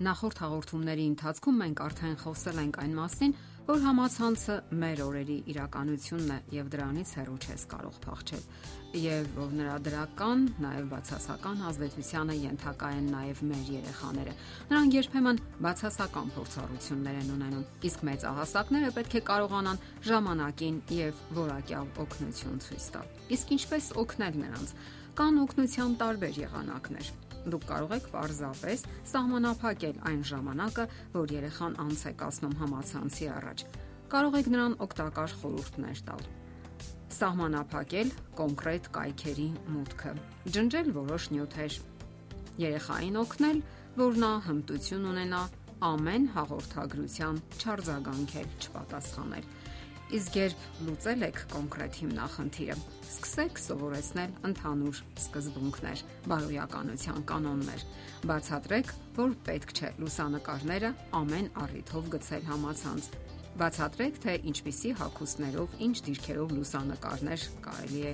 Նախորդ հաղորդումների ընթացքում մենք արդեն խոսել ենք այն մասին, որ համացանցը մեր օրերի իրականությունն է եւ դրանից հեռու չես կարող փախչել, եւ որ նրա դրական, նաեւ բացասական ազդեցությանը ենթակա են նաեւ մեր երեխաները։ Նրանք երբեմն բացասական փորձառություններ են ունենում, իսկ մեծահասակները պետք է կարողանան ժամանակին եւ որակյալ օգնություն ցույց տալ։ Իսկ ինչպես օգնել նրանց։ Կան օգնության տարբեր եղանակներ Դուք կարող եք պարզապես սահմանափակել այն ժամանակը, որ երեխան անց է կասնում համացանցի առաջ։ Կարող եք նրան օգտակար խորհուրդներ տալ սահմանափակել կոնկրետ կայքերի մուտքը, ջնջել որոշ նյութեր, երեխային օգնել, որ նա հմտություն ունենա ամեն հաղորդագրության չարձագանքել, չպատասխանել Իսկ երբ լուծել եք կոնկրետ հիմնախնդիրը, սկսեք սովորեցնել ընդհանուր սկզբունքներ, բարոյականության կանոններ։ Բացատրեք, որ պետք չէ լուսանկարները ամեն առիթով գցել համացանց։ Բացատրեք, թե ինչպիսի հակոստներով, ինչ դիրքերով լուսանկարներ կարելի է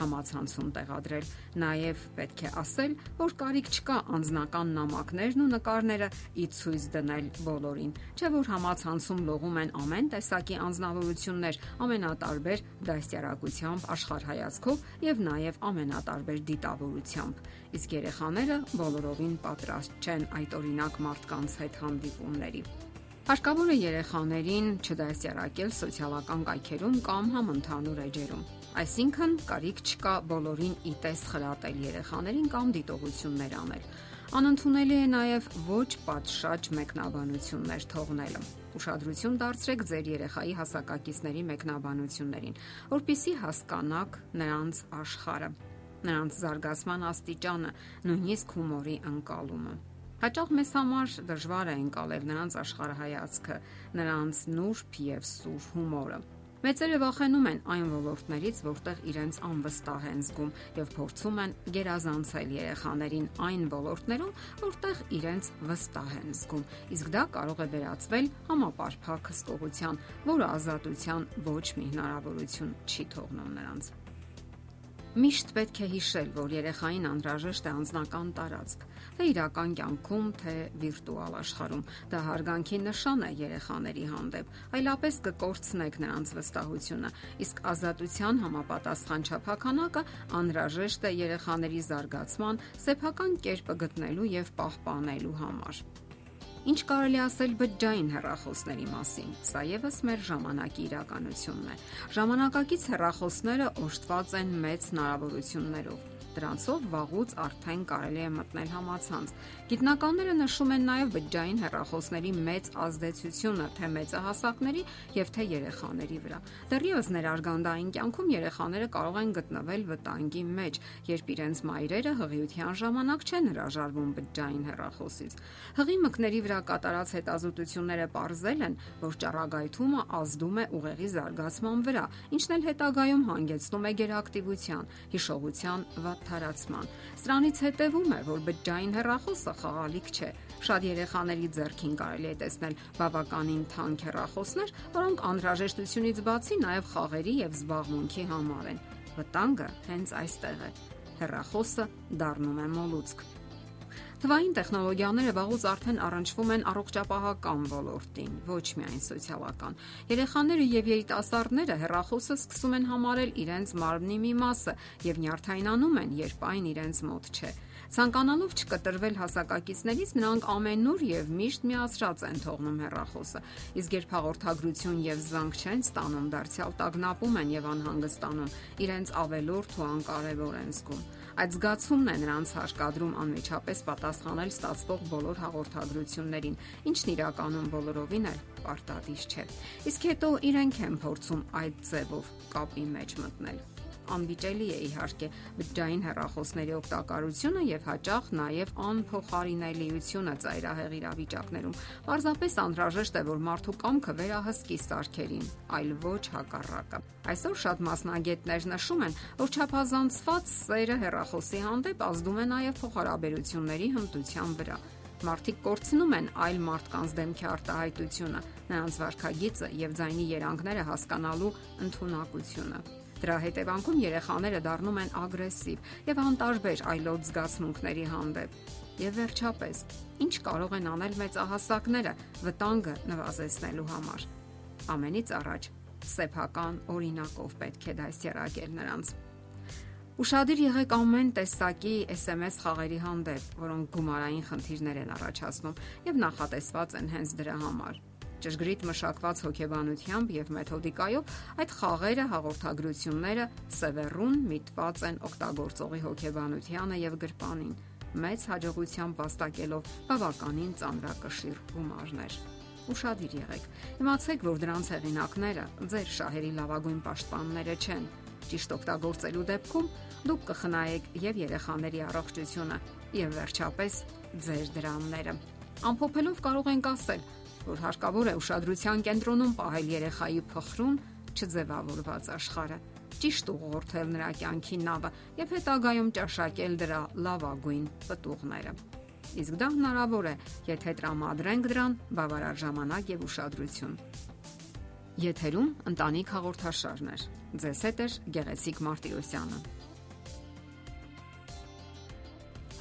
համացանցում տեղադրել։ Նաև պետք է ասել, որ կարիք չկա անձնական նամակներն ու նկարները ի ցույց դնել բոլորին։ Չէ որ համացանցում լողում են ամեն տեսակի անznավորություններ, ամենատարբեր դաստիարակությամբ, աշխարհայացքով եւ նաև ամենատարբեր դիտավորությամբ։ Իսկ երեխաները բոլորովին պատրաստ չեն այդ օրինակ մարդկանց հետ հանդիպումների։ Հարկավոր է երեխաներին չդասյարակել սոցիալական կայքերում կամ համընդհանուր էջերում։ Այսինքն, կարիք չկա բոլորին ի տես խրատել երեխաներին կամ դիտողություններ անել։ Անընդունելի է նաև ոչ պատշաճ մեկնաբանություններ թողնելը։ Ուշադրություն դարձրեք ձեր երեխայի հասակակիցների մեկնաբանություններին, որpիսի հասկանաք նրանց աշխարհը, նրանց զարգացման աստիճանը, նույնիսկ հումորի ընկալումը։ Հաճախ մեզ համար դժվար է ընկալել նրանց աշխարհայացքը, նրանց նուրբ եւ սուր հումորը։ Մեծերը վախենում են այն ոլորտներից, որտեղ իրենց անվստահ են զգում եւ փորձում են գերազանցել երեխաներին այն ոլորտներում, որտեղ իրենց վստահ են զգում։ Իսկ դա կարող է վերածվել համապարփակ հսկողության, որը ազատության ոչ մի հնարավորություն չի թողնում նրանց։ Միշտ պետք է հիշել, որ երեխային անհրաժեշտ է անznական տարածք, թե իրական կյանքում, թե վիրտուալ աշխարհում։ Դա հարգանքի նշան է երեխաների հանդեպ, այլապես կկորցնեք նրանց վստահությունը, իսկ ազատության համապատասխան չափականակը անհրաժեշտ է երեխաների զարգացման սեփական կերպը գտնելու եւ պահպանելու համար։ Ինչ կարելի ասել բջջային հեռախոսների մասին։ Սա եւս մեր ժամանակի իրականությունն է։ Ժամանակակից հեռախոսները օժտված են մեծ հնարավորություններով Դրանցով վաղուց արդեն կարելի է մտնել համացանց։ Գիտնականները նշում են նաև բջջային հեռախոսների մեծ ազդեցությունը թե մեծահասակների եւ թե երեխաների վրա։ Դեռևս ներարգանդային կյանքում երեխաները կարող են գտնվել վտանգի մեջ, երբ իրենց մայրերը հղիության ժամանակ չեն հրաժարվում բջջային հեռախոսից։ Հղի մկների վրա կատարած հետազոտությունները ողրզել են, որ ճառագայթումը ազդում է ուղեղի զարգացման վրա, ինչն էլ հետագայում հանգեցնում է գերակտիվության, հիշողության վատ թարացման։ Սրանից հետևում է, որ բջջային հեռախոսը խաղալիք չէ։ Շատ երեխաների ձեռքին կարելի է տեսնել բավականին թանկ հեռախոսներ, որոնք անհրաժեշտությունից բացի նաև խաղերի եւ զբաղմունքի համար են։ Վտանգը հենց այստեղ է։ Հեռախոսը դառնում է մոլուցք Թվային տեխնոլոգիաները վաղուց արդեն առնչվում են առողջապահական ոլորտին, ոչ միայն սոցիալական։ Երեխաները եւ երիտասարդները հեռախոսը սկսում են համարել իրենց մարմնի մի մասը եւ նյարդայնանում են, երբ այն իրենց մոտ չէ։ Ցանկանալով չկտրվել հասակակիցներից նրանք ամենուր եւ միշտ միացրած են թողնում հեռախոսը։ Իսկ երբ հաղորդագրություն եւ զանգ չեն ստանում, դարձյալ տագնապում են եւ անհանգստանում, իրենց ավելորդ ու անկարևոր են զգում։ Այդ զգացումն է նրանց հարկադրում անմիջապես պատասխանել ստացվող բոլոր հաղորդագրություններին, ինչն իրականում բոլորովին էլ պարտադիր չէ։ Իսկ հետո իրենք են փորձում այդ ձևով կապի մեջ մտնել անվիճելի է իհարկե բջջային հեռախոսների օգտակարությունը եւ հաճախ նաեւ անփոխարինելիությունը ծայրահեղ իրավիճակներում։ Պարզապես անհրաժեշտ է, որ մարդու կամքը վերահսկի սարքերին, այլ ոչ հակառակը։ Այսօր շատ մասնագետներ նշում են, որ չափազանցված սերը հեռախոսի հանդեպ ազդում է նաեւ փոխհարաբերությունների հմտության վրա մարդիկ կորցնում են այլ մարդկանց դեմքի արտահայտությունը, նրանց վարքագիծը եւ ձայնի երանգները հասկանալու ընտունակությունը։ Դրա հետևանքում երեխաները դառնում են ագրեսիվ եւ անտարբեր այլոց զգացմունքների հանդեպ։ Եվ վերջապես, ինչ կարող են անել մեծահասակները վտանգը նվազեցնելու համար։ Ամենից առաջ սեփական օրինակով պետք է դասյարակել նրանց։ Ուշադիր եղեք ամեն տեսակի SMS խաղերի հանդեպ, որոնք գումարային խնդիրներ են առաջացնում եւ նախատեսված են հենց դրա համար։ Ճշգրիտ մշակված հոգեբանությամբ եւ մեթոդիկայով այդ խաղերը հաղորդագրությունները սևեռուն միտված են օգտագործողի հոգեբանությանը եւ գրպանին, մեծ հաջողությամբ վաստակելով բավականին ծանրակշիռ գումարներ ուշադիր եղեք։ Իմացեք, որ դրանց հեղինակները ձեր շահերի լավագույն պաշտպանները չեն։ Ճիշտ օգտագործելու դեպքում դուք կխնայեք եւ երեխաների առողջությունը եւ վերջապես ձեր դրամները։ Ամփոփելով կարող ենք ասել, որ հարկավոր է ուշադրության կենտրոնում պահել երեխայի փխրուն չձևավորված աշխարհը, ճիշտ ուղղորդել նրա կյանքի նավը եւ հետագայում ճաշակել դրա լավագույն պտուղները։ Իսկ դա հնարավոր է, եթե տրամադրենք դրան բավարար ժամանակ եւ ուշադրություն։ Եթերում ընտանիք հաղորդաշարներ։ Ձեզ հետ է Գեղեցիկ Մարտիրոսյանը։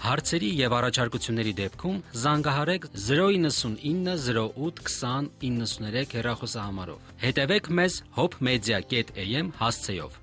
Հարցերի եւ առաջարկությունների դեպքում զանգահարեք 099 08 20 93 հեռախոսահամարով։ Հետևեք մեզ hopmedia.am հասցեով։